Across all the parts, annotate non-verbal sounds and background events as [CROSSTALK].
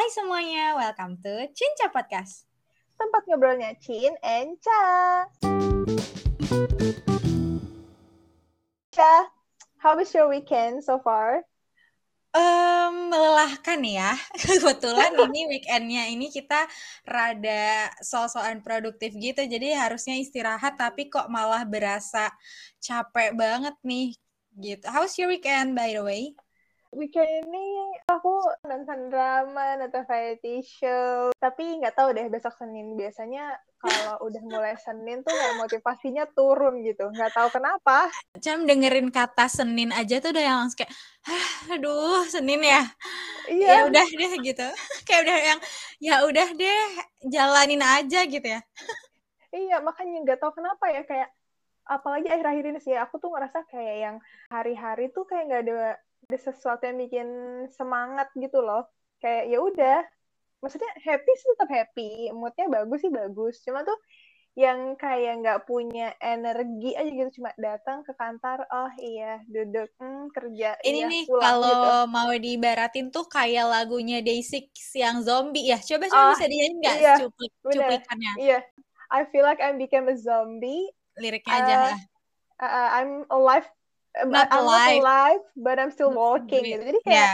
Hai semuanya, welcome to Cinca Podcast. Tempat ngobrolnya Cin and Cha. Cha, how was your weekend so far? Um, melelahkan ya. [LAUGHS] Kebetulan ini [LAUGHS] weekendnya ini kita rada so-soan produktif gitu, jadi harusnya istirahat tapi kok malah berasa capek banget nih gitu. How's your weekend by the way? Weekend ini aku nonton drama, nonton variety show. Tapi nggak tahu deh besok Senin. Biasanya kalau udah mulai Senin tuh kayak motivasinya turun gitu. Nggak tahu kenapa. Cam dengerin kata Senin aja tuh udah yang langsung kayak, aduh Senin ya. Iya. Ya udah deh gitu. [LAUGHS] kayak udah yang, ya udah deh jalanin aja gitu ya. iya makanya nggak tahu kenapa ya kayak apalagi akhir-akhir ini sih aku tuh ngerasa kayak yang hari-hari tuh kayak nggak ada ada sesuatu yang bikin semangat gitu loh. Kayak ya udah. Maksudnya happy sih tetap happy. Moodnya bagus sih bagus. Cuma tuh yang kayak nggak punya energi aja gitu. Cuma datang ke kantor oh iya duduk hmm, kerja ini iya, nih kalau gitu. mau diibaratin tuh kayak lagunya Day6 yang zombie ya. Coba coba Oh, bisa dinyanyi nggak iya, cuplik cuplikannya? Iya. I feel like I became a zombie. Liriknya aja Uh, lah. uh, I'm alive Not I'm alive. not alive but I'm still walking gitu jadi kayak ya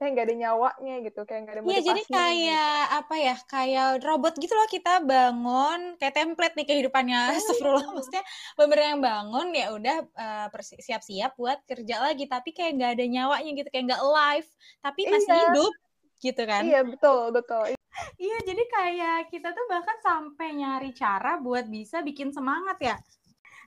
kayak nggak ada nyawanya gitu kayak nggak ada Iya, jadi gitu. kayak apa ya? Kayak robot gitu loh kita bangun kayak template nih kehidupannya. Hmm. Astagfirullah, maksudnya bener yang bangun ya udah persi- siap-siap buat kerja lagi, tapi kayak nggak ada nyawanya gitu, kayak nggak alive, tapi masih Iya. hidup gitu kan? iya betul betul Iya, jadi kayak kita tuh bahkan sampai nyari cara buat bisa bikin semangat ya.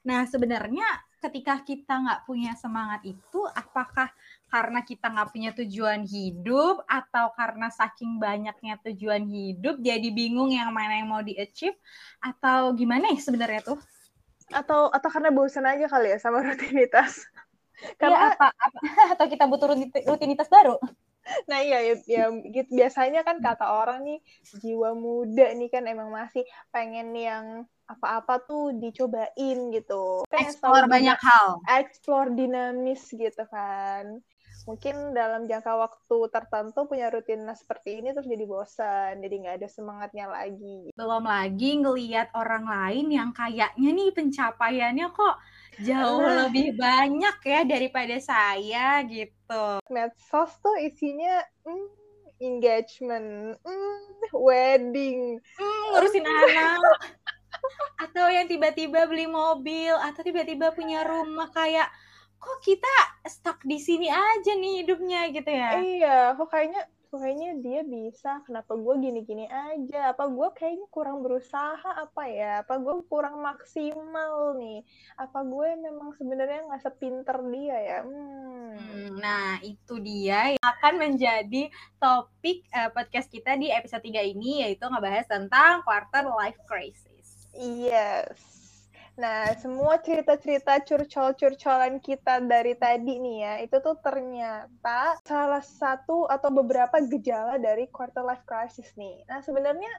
Nah, sebenarnya ketika kita nggak punya semangat itu, apakah karena kita nggak punya tujuan hidup atau karena saking banyaknya tujuan hidup jadi bingung yang mana yang mau di-achieve atau gimana ya sebenarnya tuh? atau atau karena bosan aja kali ya sama [LAUGHS] rutinitas Karena karena apa, apa [LAUGHS] atau kita butuh rutin- rutinitas baru? Nah iya ya, ya gitu. Biasanya kan kata orang nih jiwa muda nih kan emang masih pengen yang apa-apa tuh dicobain gitu. Explore banyak hal. explore dinamis gitu kan. Mungkin dalam jangka waktu tertentu punya rutinitas seperti ini terus jadi bosan jadi nggak ada semangatnya lagi. Belum lagi ngeliat orang lain yang kayaknya nih pencapaiannya kok jauh lebih banyak ya daripada saya gitu. Medsos tuh isinya hmm, engagement hmm, wedding Hmm, ngurusin anak. [LAUGHS] Atau yang tiba-tiba beli mobil atau tiba-tiba punya rumah kayak kok kita stuck di sini aja nih hidupnya gitu ya. Iya, kok kayaknya kayaknya dia bisa. Kenapa gue gini-gini aja? Apa gue kayaknya kurang berusaha apa ya? Apa gue kurang maksimal nih? Apa gue memang sebenarnya nggak sepinter dia ya? Hmm. Hmm, Nah, itu dia yang akan menjadi topik eh, podcast kita di episode 3 ini yaitu ngebahas tentang quarter life crisis. Yes. Nah, semua cerita-cerita curcol-curcolan kita dari tadi nih ya, itu tuh ternyata salah satu atau beberapa gejala dari quarter life crisis nih. Nah, sebenarnya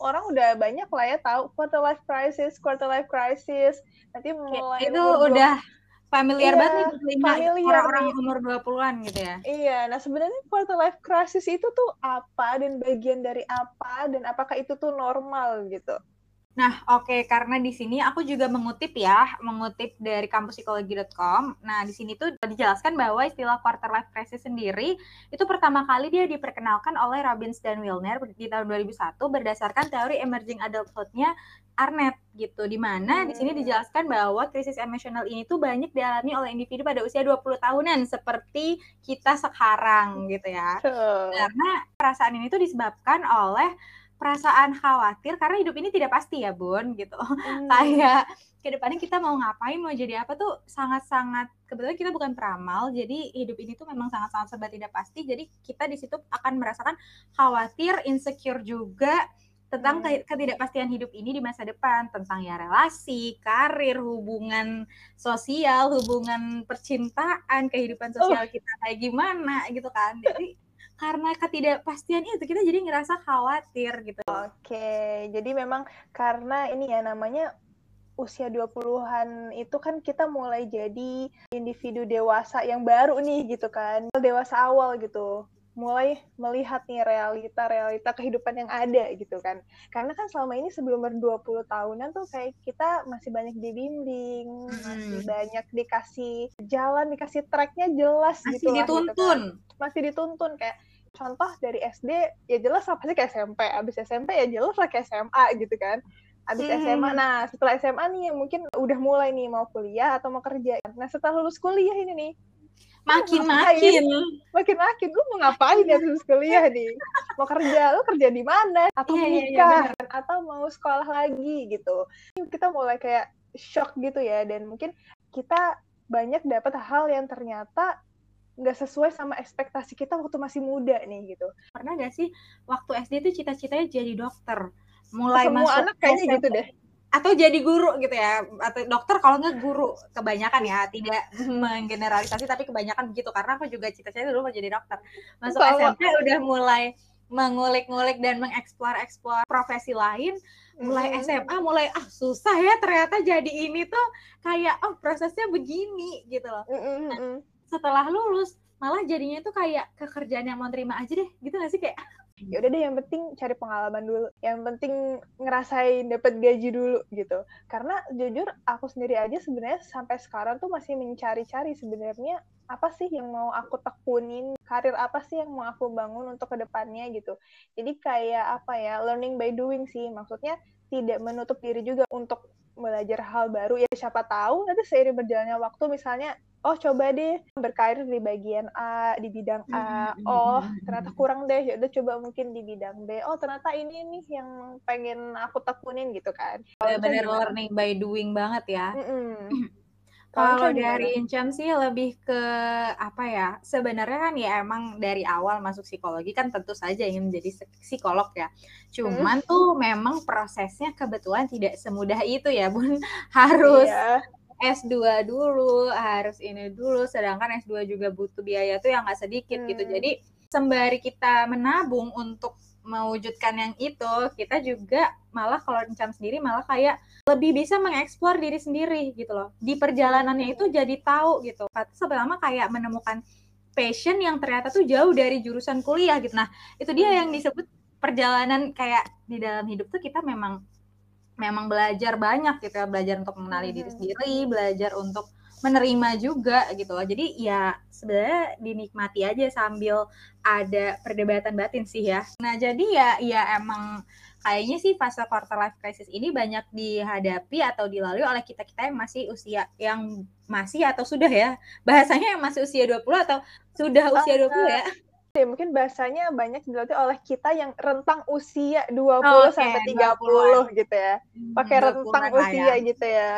orang udah banyak lah ya tahu quarter life crisis, quarter life crisis. Nanti mulai itu udah familiar Iya, banget nih familiar orang-orang umur 20-an gitu ya. Iya, nah sebenarnya quarter life crisis itu tuh apa dan bagian dari apa dan apakah itu tuh normal gitu? Nah, oke, karena di sini aku juga mengutip ya, mengutip dari kampuspsikologi.com. Nah, di sini tuh dijelaskan bahwa istilah quarter life crisis sendiri itu pertama kali dia diperkenalkan oleh Robbins dan Wilner di tahun 2001 berdasarkan teori emerging adulthood-nya Arnett gitu. Di mana di sini Hmm. dijelaskan bahwa krisis emosional ini tuh banyak dialami oleh individu pada usia 20 tahunan seperti kita sekarang gitu ya Tuh. karena perasaan ini tuh disebabkan oleh perasaan khawatir karena hidup ini tidak pasti ya bun gitu Hmm. kayak ke depannya kita mau ngapain mau jadi apa tuh sangat-sangat kebetulan kita bukan peramal jadi hidup ini tuh memang sangat-sangat serba tidak pasti jadi kita di situ akan merasakan khawatir insecure juga tentang Hmm. ke- ketidakpastian hidup ini di masa depan tentang ya relasi, karir, hubungan sosial, hubungan percintaan, kehidupan sosial kita kayak gimana gitu kan. Jadi karena ketidakpastian itu kita jadi ngerasa khawatir gitu. Oke, jadi memang karena ini ya namanya usia 20-an itu kan kita mulai jadi individu dewasa yang baru nih gitu kan. Dewasa awal gitu. Mulai melihat nih realita-realita kehidupan yang ada gitu kan. Karena kan selama ini sebelum ber 20 tahunan tuh kayak kita masih banyak dibimbing, hmm. masih banyak dikasih jalan, dikasih tracknya jelas masih gitu dituntun. Lah, gitu kan. Masih dituntun kayak contoh dari SD ya jelas lah pasti ke SMP, abis SMP ya jelas lah ke SMA gitu kan. Abis hmm. SMA, nah setelah SMA nih mungkin udah mulai nih mau kuliah atau mau kerja. Nah setelah lulus kuliah ini nih, makin makin makin makin lu mau ngapain ya lulus kuliah nih mau kerja? Lu kerja di mana? Atau yeah, iya, iya, menikah? yeah, atau mau sekolah lagi gitu. Kita mulai kayak shock gitu ya. Dan mungkin kita banyak dapat hal yang ternyata nggak sesuai sama ekspektasi kita waktu masih muda nih gitu. Pernah gak sih waktu SD itu cita-citanya jadi dokter? Mulai Semua masuk anak kayaknya SMP, gitu deh. Atau jadi guru gitu ya, atau dokter kalau nggak guru kebanyakan ya, tidak [LAUGHS] menggeneralisasi tapi kebanyakan begitu karena aku juga cita-cita dulu mau jadi dokter. Masuk Sama. SMP udah mulai mengulik-ngulik dan mengeksplor-eksplor profesi lain mulai mm. SMA mulai ah susah ya ternyata jadi ini tuh kayak oh prosesnya begini gitu loh. Nah, setelah lulus malah jadinya tuh kayak kekerjaan yang mau terima aja deh gitu gak sih kayak ya udah deh yang penting cari pengalaman dulu. Yang penting ngerasain dapat gaji dulu gitu. Karena jujur aku sendiri aja sebenarnya sampai sekarang tuh masih mencari-cari sebenarnya apa sih yang mau aku tekunin karir apa sih yang mau aku bangun untuk ke depannya gitu. Jadi kayak apa ya learning by doing sih. Maksudnya tidak menutup diri juga untuk belajar hal baru ya siapa tahu nanti seiring berjalannya waktu misalnya oh coba deh berkarir di bagian A di bidang A. Oh ternyata kurang deh ya udah coba mungkin di bidang B. Oh ternyata ini nih yang pengen aku tekunin gitu kan. Benar-benar learning by doing banget ya [CLEARS THROAT] Kalau dari Incan sih lebih ke apa ya? Sebenarnya kan ya emang dari awal masuk psikologi kan tentu saja ingin menjadi psikolog ya. Cuman hmm. tuh memang prosesnya kebetulan tidak semudah itu ya, Bun. [LAUGHS] Harus iya. S2 dulu, harus ini dulu, sedangkan S2 juga butuh biaya tuh yang nggak sedikit gitu. hmm. gitu. Jadi sembari kita menabung untuk mewujudkan yang itu, kita juga malah kalau Encam sendiri malah kayak lebih bisa mengeksplor diri sendiri gitu loh. Di perjalanannya itu jadi tahu gitu. Sebenarnya kayak menemukan passion yang ternyata tuh jauh dari jurusan kuliah gitu. Nah, itu dia yang disebut perjalanan kayak di dalam hidup tuh kita memang memang belajar banyak gitu ya belajar untuk mengenali diri sendiri belajar untuk menerima juga gitu loh jadi ya sebenarnya dinikmati aja sambil ada perdebatan batin sih ya nah jadi ya ya emang kayaknya sih fase quarter life crisis ini banyak dihadapi atau dilalui oleh kita-kita yang masih usia yang masih atau sudah ya bahasanya yang masih usia 20 atau sudah usia 20 ya ya mungkin bahasanya banyak dilatih oleh kita yang rentang usia 20 oh, okay. sampai 30 20 gitu ya. Hmm, Pakai rentang usia ya. gitu ya.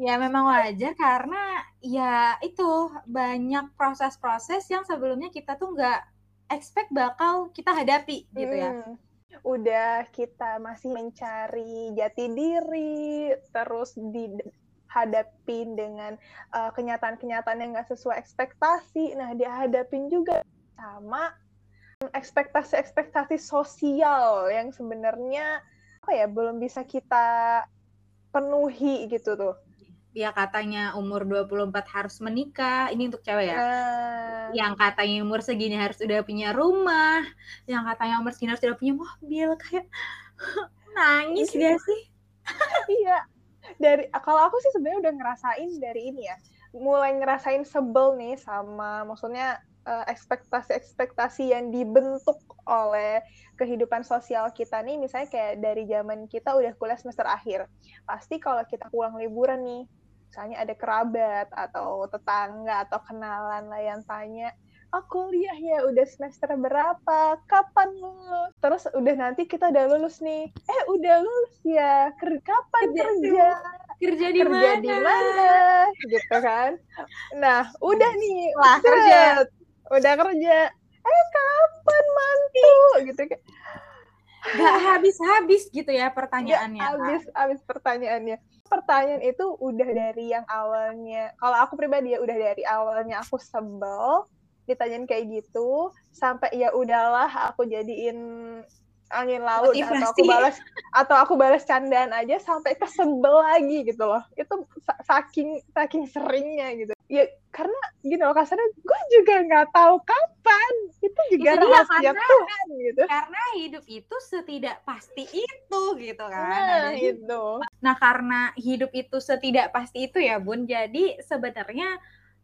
Ya memang wajar karena ya itu banyak proses-proses yang sebelumnya kita tuh nggak expect bakal kita hadapi gitu ya. Hmm. Udah kita masih mencari jati diri, terus dihadapin dengan uh, kenyataan-kenyataan yang nggak sesuai ekspektasi. Nah, dihadapin juga sama ekspektasi-ekspektasi sosial yang sebenarnya apa ya belum bisa kita penuhi gitu tuh. Ya katanya umur 24 harus menikah, ini untuk cewek ya. Uh, yang katanya umur segini harus udah punya rumah, yang katanya umur segini harus udah punya mobil, kayak [LAUGHS] nangis iya. gak sih? iya. Dari kalau aku sih sebenarnya udah ngerasain dari ini ya. Mulai ngerasain sebel nih sama maksudnya Eh, ekspektasi-ekspektasi yang dibentuk oleh kehidupan sosial kita nih misalnya kayak dari zaman kita udah kuliah semester akhir pasti kalau kita pulang liburan nih misalnya ada kerabat atau tetangga atau kenalan lah yang tanya oh kuliah ya udah semester berapa? Kapan lulus? Terus udah nanti kita udah lulus nih. Eh udah lulus ya? Ker kapan kerja kerja? Kerja di kerja mana? di mana? gitu kan. Nah udah nih. Lah kerja. Udah kerja. Eh kapan mantu? Gitu kan nggak habis-habis gitu ya pertanyaannya gak habis habis pertanyaannya. Pertanyaan itu udah dari yang awalnya kalau aku pribadi ya udah dari awalnya aku sebel ditanyain kayak gitu sampai ya udahlah aku jadiin angin laut Motivasi. atau aku balas atau aku balas candaan aja sampai kesebel lagi gitu loh. Itu saking saking seringnya gitu ya karena gini loh kasarnya gue juga nggak tahu kapan itu juga Itu dia, rahasia karena- Tuhan gitu Karena hidup itu setidak pasti itu gitu kan. nah Jadi, itu Nah, karena hidup itu setidak pasti itu ya, Bun. Jadi sebenarnya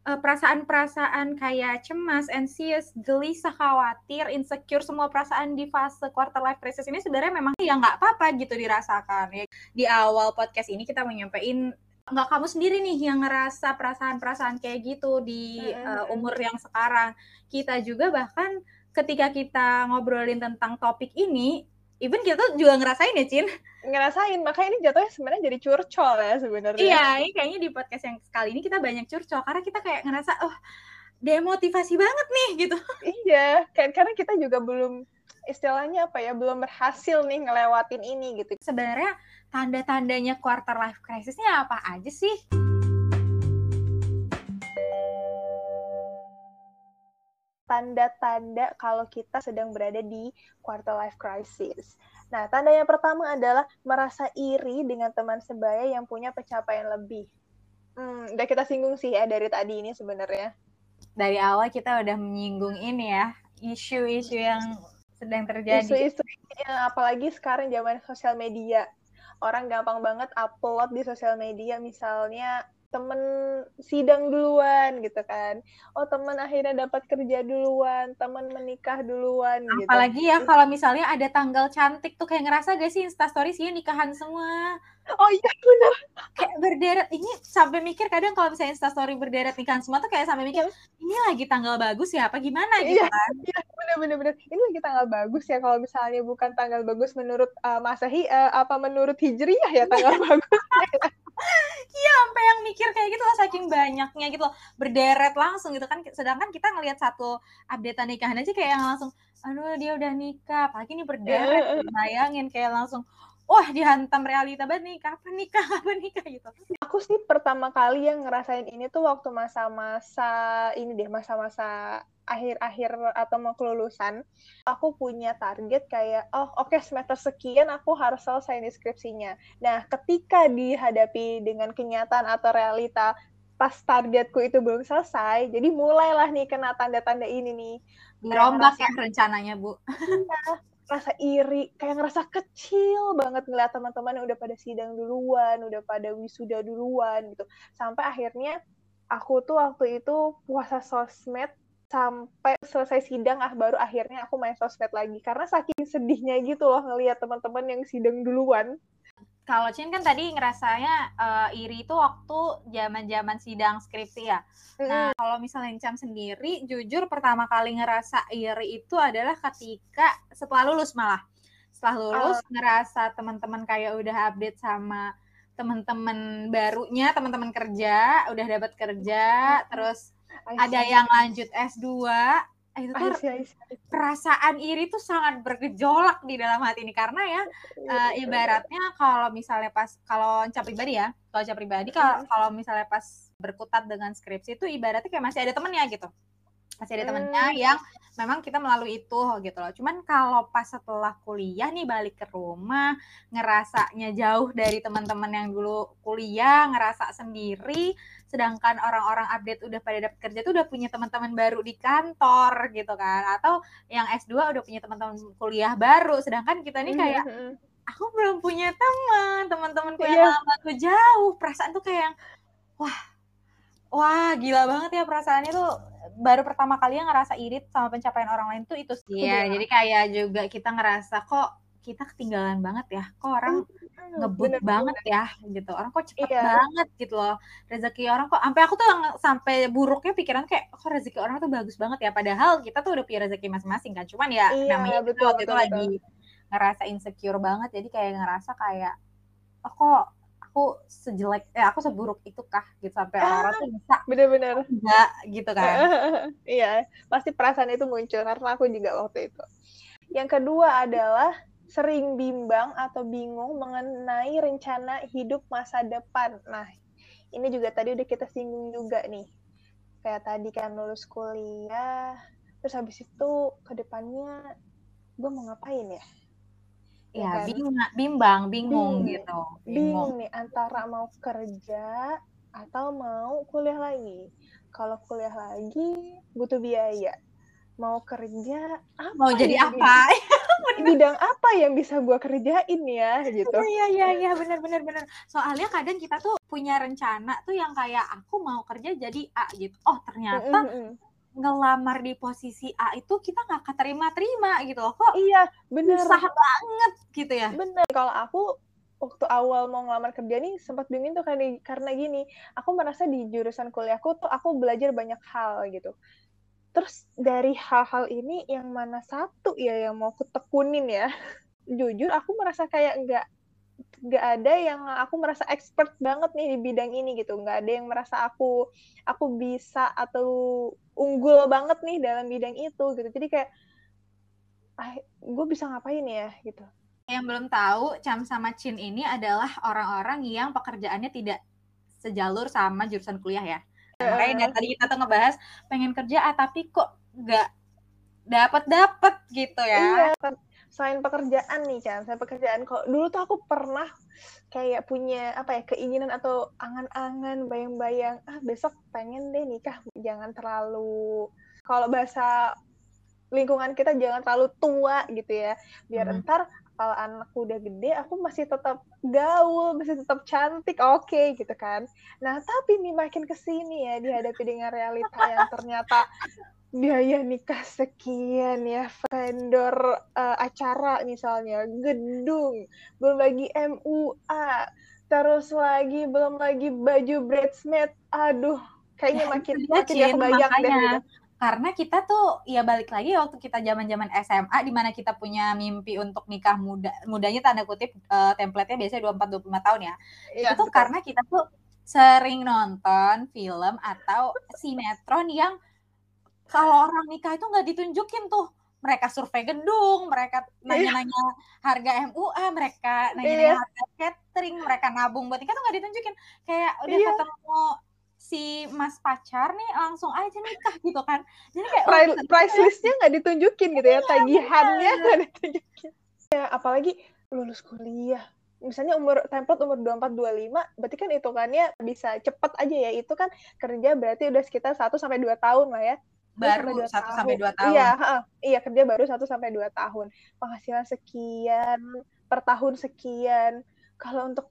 eh, perasaan-perasaan kayak cemas, anxious, gelisah, khawatir, insecure, semua perasaan di fase quarter life crisis ini sebenarnya memang ya nggak apa-apa gitu dirasakan. Ya, di awal podcast ini kita mau nyampein nggak kamu sendiri nih yang ngerasa perasaan-perasaan kayak gitu di eh, umur yang sekarang. Kita juga bahkan ketika kita ngobrolin tentang topik ini, even kita tuh juga ngerasain ya, Cin. ngerasain makanya ini jatuhnya sebenarnya jadi curcol ya sebenarnya Iya, ini kayaknya di podcast yang sekali ini kita banyak curcol karena kita kayak ngerasa oh demotivasi banget nih gitu. iya kan karena kita juga belum istilahnya apa ya belum berhasil nih ngelewatin ini gitu Sebenarnya tanda-tandanya quarter life crisisnya apa aja sih? tanda-tanda kalau kita sedang berada di quarter life crisis. Nah, tanda yang pertama adalah merasa iri dengan teman sebaya yang punya pencapaian lebih. Hmm, udah kita singgung sih ya dari tadi ini sebenarnya. Dari awal kita udah menyinggung ini ya, isu-isu yang sedang terjadi. Isu-isu yang apalagi sekarang zaman sosial media. Orang gampang banget upload di sosial media misalnya temen sidang duluan gitu kan. Oh temen akhirnya dapat kerja duluan, temen menikah duluan gitu. Apalagi ya kalau misalnya ada tanggal cantik tuh kayak ngerasa gak sih instastory sih nikahan semua. Oh iya benar. Kayak berderet ini sampai mikir kadang kalau misalnya instastory berderet nikahan semua tuh kayak sampai mikir ini lagi tanggal bagus ya apa gimana gitu Iya. kan. Iya bener-bener bener. Ini lagi tanggal bagus ya kalau misalnya bukan tanggal bagus menurut uh, Masehi uh, apa menurut Hijriyah ya tanggal [LAUGHS] bagus. Iya, sampai yang mikir kayak gitu loh saking banyaknya gitu loh. Berderet langsung gitu kan. Sedangkan kita ngelihat satu update nikahan aja kayak yang langsung aduh dia udah nikah. Apalagi ini berderet bayangin kayak langsung wah dihantam realita banget nih. Kapan nikah? [LAUGHS] Kapan nikah? Gitu. Aku sih pertama kali yang ngerasain ini tuh waktu masa-masa ini deh masa-masa akhir-akhir atau mau kelulusan. Aku punya target kayak oh oke semester sekian aku harus selesai nih skripsinya. Nah ketika dihadapi dengan kenyataan atau realita pas targetku itu belum selesai, jadi mulailah nih kena tanda-tanda ini nih. dirombak ya rencananya bu rasa iri, kayak ngerasa kecil banget ngeliat teman-teman yang udah pada sidang duluan, udah pada wisuda duluan gitu. Sampai akhirnya aku tuh waktu itu puasa sosmed sampai selesai sidang ah baru akhirnya aku main sosmed lagi. Karena saking sedihnya gitu loh ngelihat teman-teman yang sidang duluan. kalau Cin kan tadi ngerasanya eh, iri itu waktu zaman-zaman sidang skripsi ya. Nah, kalau misalnya Cam sendiri, jujur pertama kali ngerasa iri itu adalah ketika setelah lulus malah. Setelah lulus ngerasa teman-teman kayak udah update sama teman-teman barunya, teman-teman kerja, udah dapat kerja, terus ada yang lanjut S2. Eh, Itu tuh Aisyah, Aisyah. perasaan iri tuh sangat bergejolak di dalam hati ini karena ya eh, ibaratnya kalau misalnya pas kalau Cam pribadi ya, kalau Cam pribadi kalau kalau misalnya pas berkutat dengan skripsi itu ibaratnya kayak masih ada temennya gitu. Masih ada temennya Hmm. yang memang kita melalui itu gitu loh. Cuman kalau pas setelah kuliah nih balik ke rumah, ngerasanya jauh dari teman-teman yang dulu kuliah, ngerasa sendiri, sedangkan orang-orang update udah pada dapat kerja tuh udah punya teman-teman baru di kantor gitu kan. Atau yang S2 udah punya teman-teman kuliah baru, sedangkan kita nih kayak Mhm. aku belum punya teman, teman-temanku Iya. yang lama tuh jauh. Perasaan tuh kayak yang wah, wah gila banget ya perasaannya tuh baru pertama kali yang ngerasa irit sama pencapaian orang lain tuh itu sih. Iya, Iya. jadi kayak juga kita ngerasa kok kita ketinggalan banget ya. Kok orang Hmm, ngebut bener, banget ya gitu. Orang kok cepet Iya. banget gitu loh. Rezeki orang kok sampai aku tuh sampai buruknya pikiran kayak kok rezeki orang tuh bagus banget ya padahal kita tuh udah punya rezeki masing-masing kan. Cuman ya Iya, namanya betul, waktu itu betul, lagi ngerasa insecure banget jadi kayak ngerasa kayak oh kok aku sejelek eh aku seburuk itu kah gitu sampai orang-orang tuh bisa Bener-bener. enggak gitu kan. [LAUGHS] Iya, pasti perasaan itu muncul karena aku juga waktu itu. Yang kedua adalah sering bimbang atau bingung mengenai rencana hidup masa depan. Nah, ini juga tadi udah kita singgung juga nih. Kayak tadi kan lulus kuliah, terus habis itu ke depannya gue mau ngapain ya? Ya, kan? bingung, bimbang, bingung Bingung. gitu. Bingung nih antara mau kerja atau mau kuliah lagi. Kalau kuliah lagi butuh biaya. Mau kerja apa? Mau jadi yang apa? [LAUGHS] di bidang apa yang bisa gua kerjain ya gitu. Iya iya iya benar benar benar. Soalnya kadang kita tuh punya rencana tuh yang kayak aku mau kerja jadi A gitu. Oh ternyata Mm-mm. ngelamar di posisi A itu kita nggak keterima-terima gitu loh. Kok Iya, bener. susah banget gitu ya. Bener. Kalau aku waktu awal mau ngelamar kerja nih sempat bingung tuh karena, karena gini, aku merasa di jurusan kuliahku tuh aku belajar banyak hal gitu. Terus dari hal-hal ini yang mana satu ya yang mau kutekunin ya? [LAUGHS] Jujur aku merasa kayak nggak nggak ada yang aku merasa expert banget nih di bidang ini gitu nggak ada yang merasa aku aku bisa atau unggul banget nih dalam bidang itu gitu jadi kayak ah gue bisa ngapain ya gitu Yang belum tahu, Cam sama Chin ini adalah orang-orang yang pekerjaannya tidak sejalur sama jurusan kuliah ya. Makanya dari tadi kita tuh ngebahas pengen kerja ah, tapi kok nggak dapat dapat gitu ya. Iya, kan. selain pekerjaan nih kan, selain pekerjaan kok dulu tuh aku pernah kayak punya apa ya keinginan atau angan-angan, bayang-bayang, ah besok pengen deh nikah, jangan terlalu kalau bahasa lingkungan kita jangan terlalu tua gitu ya, biar Hmm. ntar kalau anakku udah gede, aku masih tetap gaul, masih tetap cantik, oke gitu kan. Nah tapi nih makin ke sini ya dihadapi dengan realita yang ternyata biaya nikah sekian ya vendor eh, acara misalnya gedung belum lagi MUA terus lagi belum lagi baju bridesmaid aduh kayaknya Ya, makin dia, makin kebayang deh gitu. Karena kita tuh ya balik lagi waktu kita zaman-zaman SMA di mana kita punya mimpi untuk nikah muda, mudanya tanda kutip eh, template-nya biasanya 24 25 tahun ya. Iya, itu betul. karena kita tuh sering nonton film atau sinetron yang kalau orang nikah itu nggak ditunjukin tuh mereka survei gedung, mereka nanya-nanya harga MUA, mereka nanya-nanya Iya. harga catering, mereka nabung buat nikah tuh nggak ditunjukin. Kayak udah Iya. ketemu si mas pacar nih langsung aja nikah gitu kan. Jadi kayak oh, Pri- ternyata price listnya nggak ditunjukin gitu ya tagihannya bener. nggak ditunjukin ya apalagi lulus kuliah misalnya umur template umur 24 25 berarti kan hitungannya bisa cepet aja ya itu kan kerja berarti udah sekitar 1 sampai 2 tahun lah ya baru dua satu sampai dua tahun. Iya, heeh. iya kerja baru 1 sampai 2 tahun. Penghasilan sekian, per tahun sekian. Kalau untuk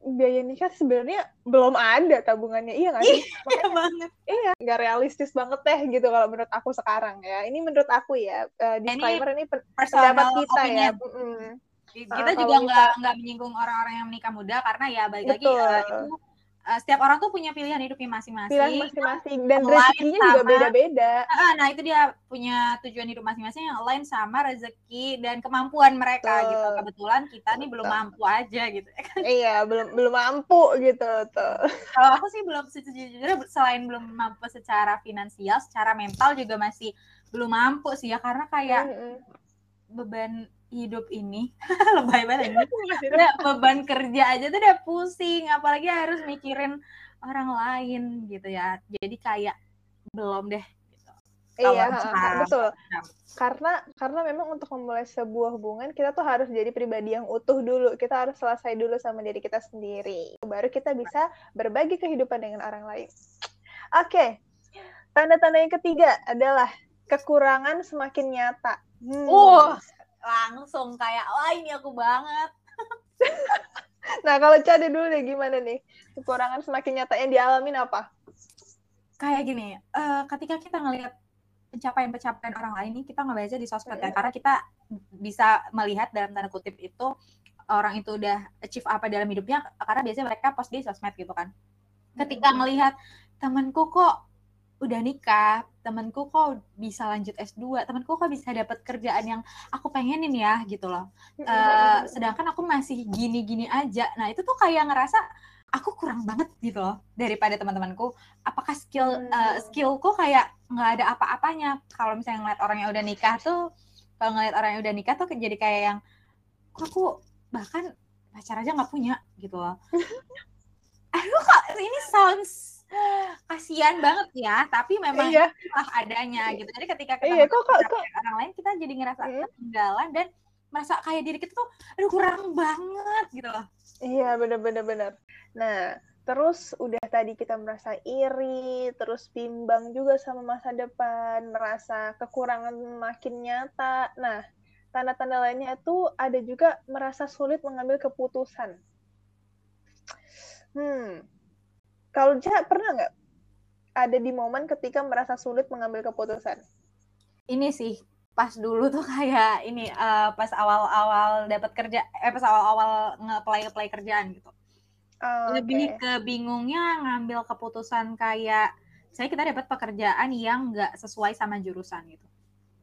biaya nikah sebenarnya belum ada tabungannya. Iya nggak sih? Iya [LAUGHS] banget. Iya, nggak realistis banget deh gitu kalau menurut aku sekarang ya. Ini menurut aku ya. Eh, disclaimer ini, Personal pendapat kita ya. opinion. Mm-mm. kita Ah, juga nggak nggak menyinggung orang-orang yang menikah muda karena ya balik lagi eh, itu eh, setiap orang tuh punya pilihan hidupnya masing-masing. Pilihan masing-masing dan rezekinya juga sama- beda-beda. Ah, nah itu dia punya tujuan hidup masing-masing yang lain sama rezeki dan kemampuan mereka Betul. gitu. Kebetulan kita nih belum mampu aja gitu. [LAUGHS] iya, belum belum mampu gitu tuh. Kalau aku sih belum sejujurnya selain belum mampu secara finansial, secara mental juga masih belum mampu sih ya karena kayak Mm-mm. beban hidup ini [LAUGHS] lebay banget ini. udah beban kerja aja tuh udah pusing apalagi harus mikirin orang lain gitu ya jadi kayak belum deh gitu. Iya, betul. Karena karena memang untuk memulai sebuah hubungan kita tuh harus jadi pribadi yang utuh dulu. Kita harus selesai dulu sama diri kita sendiri. Baru kita bisa berbagi kehidupan dengan orang lain. Oke. Tanda-tanda yang ketiga adalah kekurangan semakin nyata. Hmm. uh langsung kayak wah ini aku banget [LAUGHS] Nah, kalau Cade dulu deh gimana nih? Kekurangan semakin nyata yang dialamin apa? kayak gini eh, ketika kita ngelihat pencapaian-pencapaian orang lain ini kita ngebaca di sosmed ya Mm. karena kita bisa melihat dalam tanda kutip itu orang itu udah achieve apa dalam hidupnya karena biasanya mereka post di sosmed gitu kan ketika Mm. ngelihat temanku kok udah nikah, temanku kok bisa lanjut S2, temanku kok bisa dapat kerjaan yang aku pengenin ya gitu loh. Eh, sedangkan aku masih gini-gini aja. Nah, itu tuh kayak ngerasa aku kurang banget gitu loh daripada teman-temanku. Apakah skill eh, skillku kayak nggak ada apa-apanya? Kalau misalnya ngeliat orang yang udah nikah tuh, kalau ngeliat orang yang udah nikah tuh jadi kayak yang kok aku bahkan pacar aja nggak punya gitu loh. [LAUGHS] Aduh kok ini sounds kasihan banget ya, tapi memang Iya, itulah adanya gitu. Jadi ketika kita Iya, kok- kok- orang lain kita jadi ngerasa Mm. ketinggalan dan merasa kayak diri kita tuh aduh kurang banget gitu loh. iya bener-bener bener. Nah, terus udah tadi kita merasa iri, terus bimbang juga sama masa depan, merasa kekurangan makin nyata. Nah, tanda-tanda lainnya itu ada juga merasa sulit mengambil keputusan. Hmm, kalau Jah pernah nggak ada di momen ketika merasa sulit mengambil keputusan? Ini sih pas dulu tuh kayak ini uh, pas awal-awal dapat kerja, eh pas awal-awal nge-apply apply kerjaan gitu. Oh, Lebih okay. ke bingungnya ngambil keputusan kayak saya kita dapat pekerjaan yang nggak sesuai sama jurusan gitu.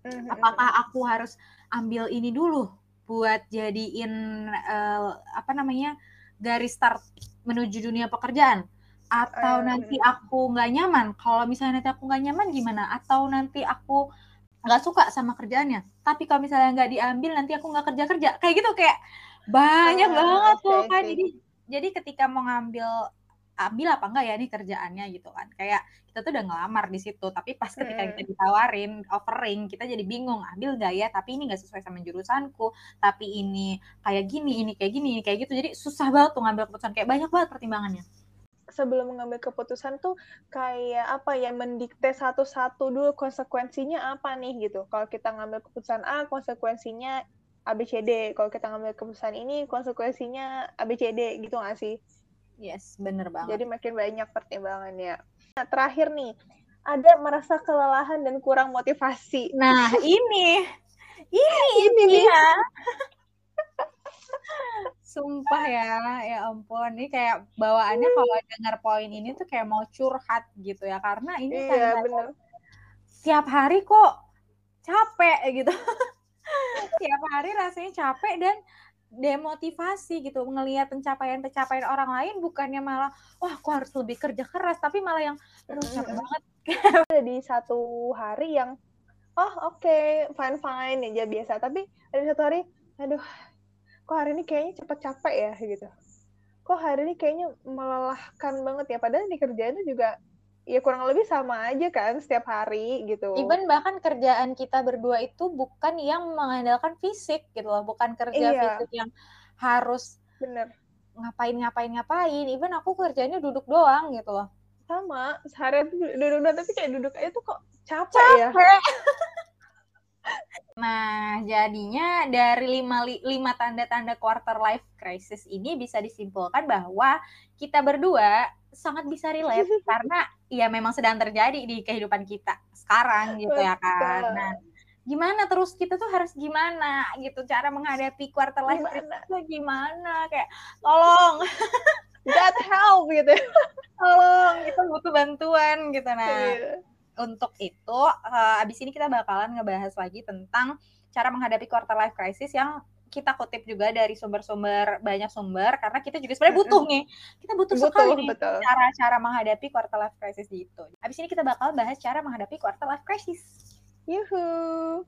Mm-hmm. Apakah aku harus ambil ini dulu buat jadiin uh, apa namanya garis start menuju dunia pekerjaan atau uh, nanti aku nggak nyaman? Kalau misalnya nanti aku nggak nyaman gimana? Atau nanti aku nggak suka sama kerjaannya? Tapi kalau misalnya nggak diambil nanti aku nggak kerja kerja kayak gitu kayak banyak uh, banget okay, tuh kan jadi jadi ketika mau ngambil ambil apa enggak ya nih kerjaannya gitu kan? Kayak kita tuh udah ngelamar di situ tapi pas ketika hmm. kita ditawarin offering kita jadi bingung ambil gak ya? Tapi ini nggak sesuai sama jurusanku. Tapi ini kayak gini ini kayak gini ini kayak gitu. Jadi susah banget tuh ngambil keputusan. Kayak banyak banget pertimbangannya sebelum mengambil keputusan tuh kayak apa ya mendikte satu-satu dulu konsekuensinya apa nih gitu kalau kita ngambil keputusan A konsekuensinya ABCD kalau kita ngambil keputusan ini konsekuensinya ABCD gitu nggak sih Yes, bener banget. Jadi makin banyak pertimbangannya. Nah, terakhir nih, ada merasa kelelahan dan kurang motivasi. Nah, ini. Ini, ini dia. [LAUGHS] Sumpah ya, ya ampun. Ini kayak bawaannya kalau dengar poin ini tuh kayak mau curhat gitu ya. Karena ini iya, bener. tiap hari kok capek gitu. [LAUGHS] tiap hari rasanya capek dan demotivasi gitu ngelihat pencapaian-pencapaian orang lain bukannya malah wah aku harus lebih kerja keras tapi malah yang aduh capek banget [LAUGHS] ada di satu hari yang oh oke okay, fine fine aja biasa tapi ada satu hari aduh kok hari ini kayaknya cepet capek ya gitu kok hari ini kayaknya melelahkan banget ya padahal di kerjaan itu juga ya kurang lebih sama aja kan setiap hari gitu. Even bahkan kerjaan kita berdua itu bukan yang mengandalkan fisik gitu loh, bukan kerja iya. fisik yang harus bener ngapain ngapain ngapain. Even aku kerjanya duduk doang gitu loh. Sama, seharian duduk doang tapi kayak duduk aja tuh kok capek, ya. capek. ya. [LAUGHS] Nah, jadinya dari lima, lima tanda-tanda quarter life crisis ini bisa disimpulkan bahwa kita berdua sangat bisa relate [LAUGHS] karena ya memang sedang terjadi di kehidupan kita sekarang gitu ya kan. Nah, gimana terus? Kita tuh harus gimana gitu? Cara menghadapi quarter life crisis itu gimana? Kayak tolong. God help gitu. [LAUGHS] tolong kita butuh bantuan gitu. Nah. Yeah untuk itu uh, abis ini kita bakalan ngebahas lagi tentang cara menghadapi quarter life crisis yang kita kutip juga dari sumber-sumber banyak sumber karena kita juga sebenarnya butuh nih kita butuh, butuh sekali nih cara-cara menghadapi quarter life crisis gitu. Abis ini kita bakal bahas cara menghadapi quarter life crisis. Yuhu.